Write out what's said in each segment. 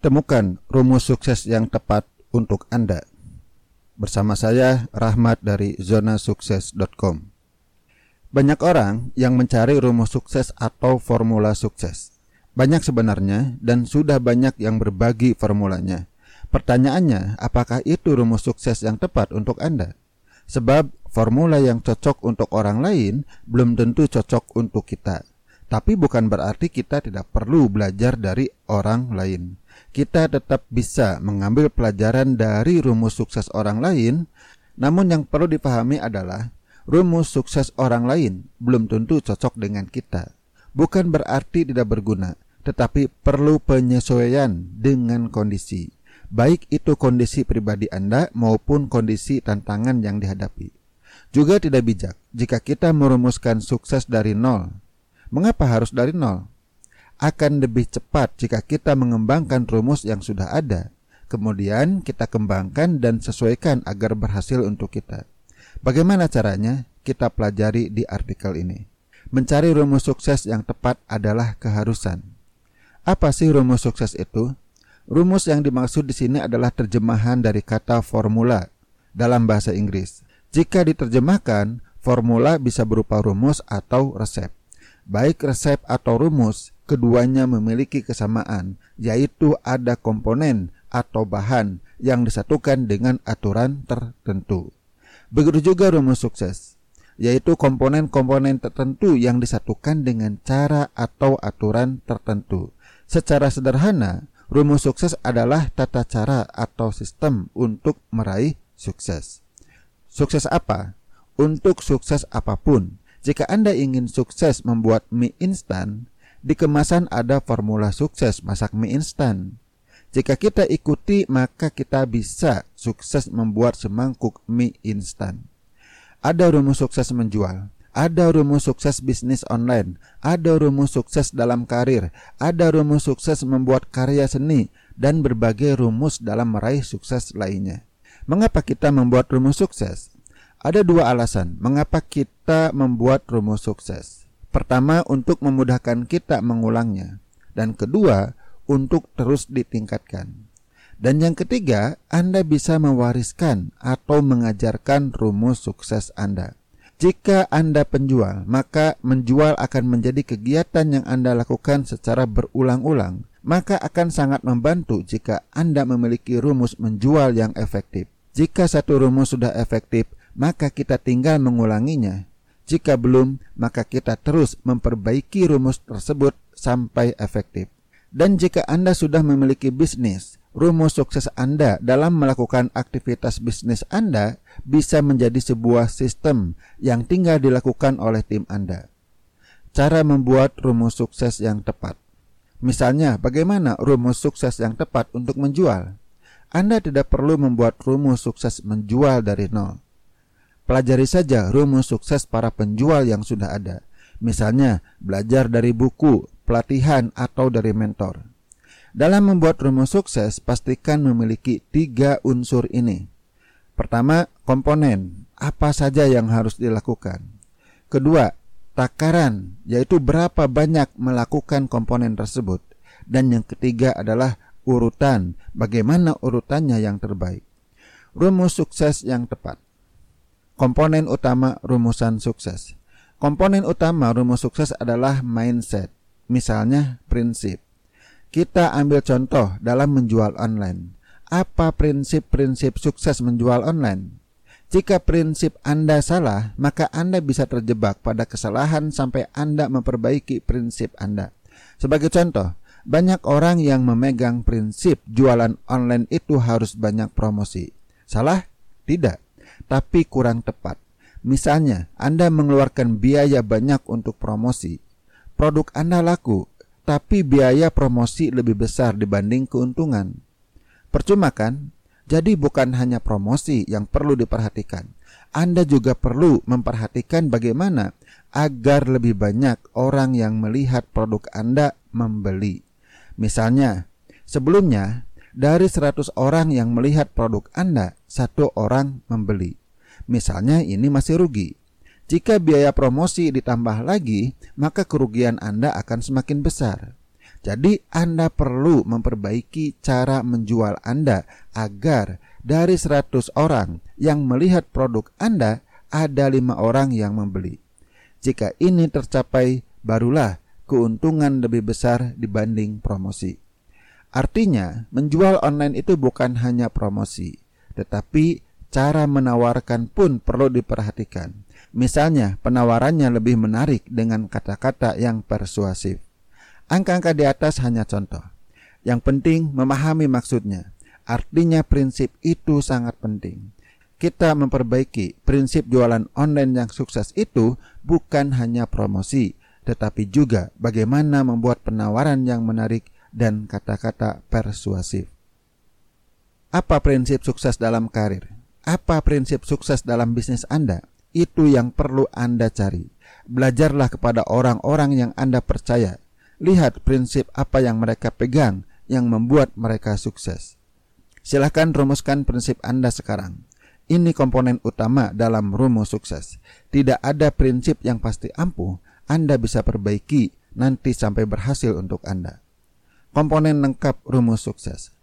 Temukan rumus sukses yang tepat untuk Anda. Bersama saya Rahmat dari zonasukses.com. Banyak orang yang mencari rumus sukses atau formula sukses. Banyak sebenarnya dan sudah banyak yang berbagi formulanya. Pertanyaannya, apakah itu rumus sukses yang tepat untuk Anda? Sebab formula yang cocok untuk orang lain belum tentu cocok untuk kita. Tapi bukan berarti kita tidak perlu belajar dari orang lain. Kita tetap bisa mengambil pelajaran dari rumus sukses orang lain, namun yang perlu dipahami adalah rumus sukses orang lain belum tentu cocok dengan kita. Bukan berarti tidak berguna, tetapi perlu penyesuaian dengan kondisi. Baik itu kondisi pribadi Anda maupun kondisi tantangan yang dihadapi. Juga tidak bijak jika kita merumuskan sukses dari nol Mengapa harus dari nol? Akan lebih cepat jika kita mengembangkan rumus yang sudah ada, kemudian kita kembangkan dan sesuaikan agar berhasil untuk kita. Bagaimana caranya? Kita pelajari di artikel ini. Mencari rumus sukses yang tepat adalah keharusan. Apa sih rumus sukses itu? Rumus yang dimaksud di sini adalah terjemahan dari kata formula dalam bahasa Inggris. Jika diterjemahkan, formula bisa berupa rumus atau resep. Baik resep atau rumus, keduanya memiliki kesamaan, yaitu ada komponen atau bahan yang disatukan dengan aturan tertentu. Begitu juga rumus sukses, yaitu komponen-komponen tertentu yang disatukan dengan cara atau aturan tertentu. Secara sederhana, rumus sukses adalah tata cara atau sistem untuk meraih sukses. Sukses apa? Untuk sukses apa pun, jika Anda ingin sukses membuat mie instan, di kemasan ada formula sukses masak mie instan. Jika kita ikuti, maka kita bisa sukses membuat semangkuk mie instan. Ada rumus sukses menjual, ada rumus sukses bisnis online, ada rumus sukses dalam karir, ada rumus sukses membuat karya seni, dan berbagai rumus dalam meraih sukses lainnya. Mengapa kita membuat rumus sukses? Ada dua alasan mengapa kita membuat rumus sukses. Pertama, untuk memudahkan kita mengulangnya, dan kedua, untuk terus ditingkatkan. Dan yang ketiga, Anda bisa mewariskan atau mengajarkan rumus sukses Anda. Jika Anda penjual, maka menjual akan menjadi kegiatan yang Anda lakukan secara berulang-ulang, maka akan sangat membantu jika Anda memiliki rumus menjual yang efektif. Jika satu rumus sudah efektif, maka kita tinggal mengulanginya. Jika belum, maka kita terus memperbaiki rumus tersebut sampai efektif. Dan jika Anda sudah memiliki bisnis, rumus sukses Anda dalam melakukan aktivitas bisnis Anda bisa menjadi sebuah sistem yang tinggal dilakukan oleh tim Anda. Cara membuat rumus sukses yang tepat. Misalnya, bagaimana rumus sukses yang tepat untuk menjual? Anda tidak perlu membuat rumus sukses menjual dari nol. Pelajari saja rumus sukses para penjual yang sudah ada. Misalnya, belajar dari buku, pelatihan, atau dari mentor. Dalam membuat rumus sukses, pastikan memiliki tiga unsur ini. Pertama, komponen. Apa saja yang harus dilakukan? Kedua, takaran, yaitu berapa banyak melakukan komponen tersebut. Dan yang ketiga adalah urutan, bagaimana urutannya yang terbaik. Rumus sukses yang tepat. Komponen utama rumusan sukses. Komponen utama rumus sukses adalah mindset. Misalnya prinsip. Kita ambil contoh dalam menjual online. Apa prinsip-prinsip sukses menjual online? Jika prinsip Anda salah, maka Anda bisa terjebak pada kesalahan sampai Anda memperbaiki prinsip Anda. Sebagai contoh, banyak orang yang memegang prinsip jualan online itu harus banyak promosi. Salah? Tidak tapi kurang tepat. Misalnya, Anda mengeluarkan biaya banyak untuk promosi. Produk Anda laku, tapi biaya promosi lebih besar dibanding keuntungan. Percuma kan? Jadi bukan hanya promosi yang perlu diperhatikan. Anda juga perlu memperhatikan bagaimana agar lebih banyak orang yang melihat produk Anda membeli. Misalnya, sebelumnya dari 100 orang yang melihat produk Anda, satu orang membeli. Misalnya ini masih rugi. Jika biaya promosi ditambah lagi, maka kerugian Anda akan semakin besar. Jadi Anda perlu memperbaiki cara menjual Anda agar dari 100 orang yang melihat produk Anda ada lima orang yang membeli. Jika ini tercapai, barulah keuntungan lebih besar dibanding promosi. Artinya, menjual online itu bukan hanya promosi, tetapi cara menawarkan pun perlu diperhatikan. Misalnya, penawarannya lebih menarik dengan kata-kata yang persuasif. Angka-angka di atas hanya contoh. Yang penting memahami maksudnya. Artinya prinsip itu sangat penting. Kita memperbaiki prinsip jualan online yang sukses itu bukan hanya promosi, tetapi juga bagaimana membuat penawaran yang menarik dan kata-kata persuasif. Apa prinsip sukses dalam karir? Apa prinsip sukses dalam bisnis Anda? Itu yang perlu Anda cari. Belajarlah kepada orang-orang yang Anda percaya Lihat prinsip apa yang mereka pegang yang membuat mereka sukses. Silahkan rumuskan prinsip Anda sekarang. Ini komponen utama dalam rumus sukses. Tidak ada prinsip yang pasti ampuh, Anda bisa perbaiki nanti sampai berhasil untuk Anda. Komponen lengkap rumus sukses.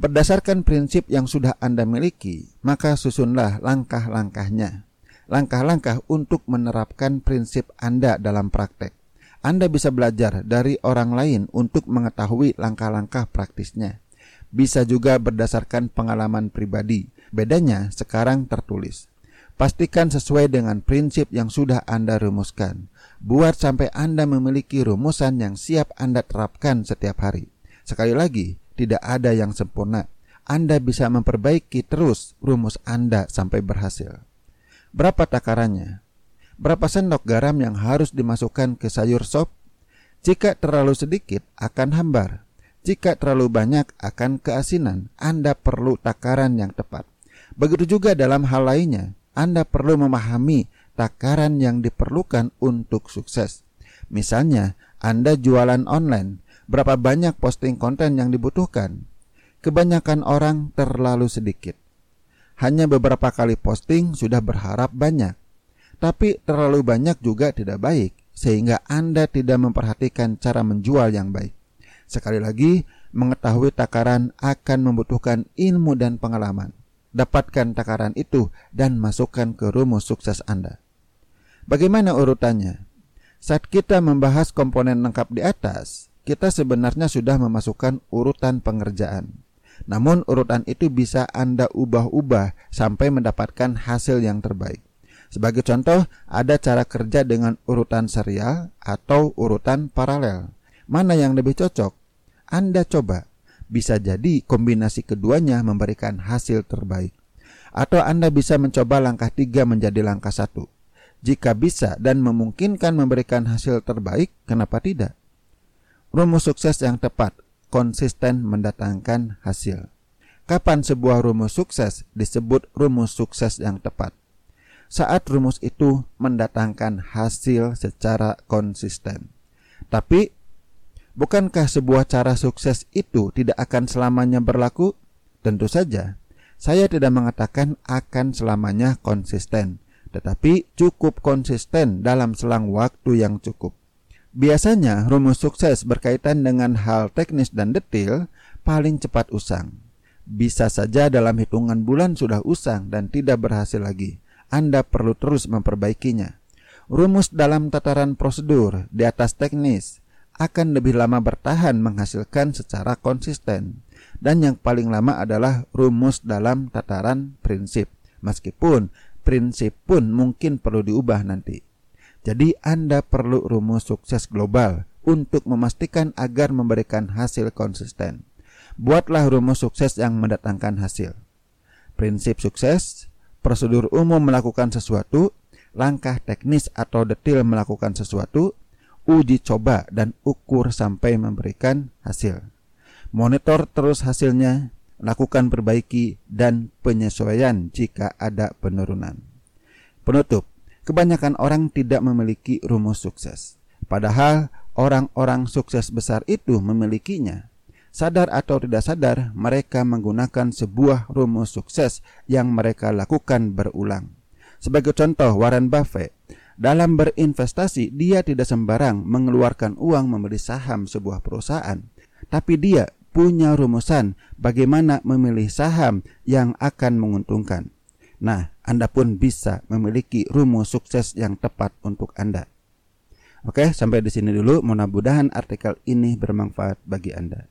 Berdasarkan prinsip yang sudah Anda miliki, maka susunlah langkah-langkahnya. Langkah-langkah untuk menerapkan prinsip Anda dalam praktek. Anda bisa belajar dari orang lain untuk mengetahui langkah-langkah praktisnya. Bisa juga berdasarkan pengalaman pribadi. Bedanya sekarang tertulis. Pastikan sesuai dengan prinsip yang sudah Anda rumuskan. Buat sampai Anda memiliki rumusan yang siap Anda terapkan setiap hari. Sekali lagi, tidak ada yang sempurna. Anda bisa memperbaiki terus rumus Anda sampai berhasil. Berapa takarannya? Berapa sendok garam yang harus dimasukkan ke sayur sop? Jika terlalu sedikit akan hambar. Jika terlalu banyak akan keasinan. Anda perlu takaran yang tepat. Begitu juga dalam hal lainnya. Anda perlu memahami takaran yang diperlukan untuk sukses. Misalnya, Anda jualan online, berapa banyak posting konten yang dibutuhkan? Kebanyakan orang terlalu sedikit. Hanya beberapa kali posting sudah berharap banyak. Tapi terlalu banyak juga tidak baik, sehingga Anda tidak memperhatikan cara menjual yang baik. Sekali lagi, mengetahui takaran akan membutuhkan ilmu dan pengalaman. Dapatkan takaran itu dan masukkan ke rumus sukses Anda. Bagaimana urutannya? Saat kita membahas komponen lengkap di atas, kita sebenarnya sudah memasukkan urutan pengerjaan. Namun urutan itu bisa Anda ubah-ubah sampai mendapatkan hasil yang terbaik. Sebagai contoh, ada cara kerja dengan urutan serial atau urutan paralel. Mana yang lebih cocok? Anda coba. Bisa jadi kombinasi keduanya memberikan hasil terbaik. Atau Anda bisa mencoba langkah tiga menjadi langkah satu. Jika bisa dan memungkinkan memberikan hasil terbaik, kenapa tidak? Rumus sukses yang tepat, konsisten mendatangkan hasil. Kapan sebuah rumus sukses disebut rumus sukses yang tepat? saat rumus itu mendatangkan hasil secara konsisten. Tapi, bukankah sebuah cara sukses itu tidak akan selamanya berlaku? Tentu saja, saya tidak mengatakan akan selamanya konsisten, tetapi cukup konsisten dalam selang waktu yang cukup. Biasanya, rumus sukses berkaitan dengan hal teknis dan detail paling cepat usang. Bisa saja dalam hitungan bulan sudah usang dan tidak berhasil lagi anda perlu terus memperbaikinya. Rumus dalam tataran prosedur di atas teknis akan lebih lama bertahan menghasilkan secara konsisten. Dan yang paling lama adalah rumus dalam tataran prinsip. Meskipun prinsip pun mungkin perlu diubah nanti. Jadi Anda perlu rumus sukses global untuk memastikan agar memberikan hasil konsisten. Buatlah rumus sukses yang mendatangkan hasil. Prinsip sukses prosedur umum melakukan sesuatu, langkah teknis atau detail melakukan sesuatu, uji coba dan ukur sampai memberikan hasil. Monitor terus hasilnya, lakukan perbaiki dan penyesuaian jika ada penurunan. Penutup, kebanyakan orang tidak memiliki rumus sukses. Padahal orang-orang sukses besar itu memilikinya. Sadar atau tidak sadar, mereka menggunakan sebuah rumus sukses yang mereka lakukan berulang. Sebagai contoh, Warren Buffett Dalam berinvestasi, dia tidak sembarang mengeluarkan uang membeli saham sebuah perusahaan, tapi dia punya rumusan bagaimana memilih saham yang akan menguntungkan. Nah, Anda pun bisa memiliki rumus sukses yang tepat untuk Anda. Oke, sampai di sini dulu. Mudah-mudahan artikel ini bermanfaat bagi Anda.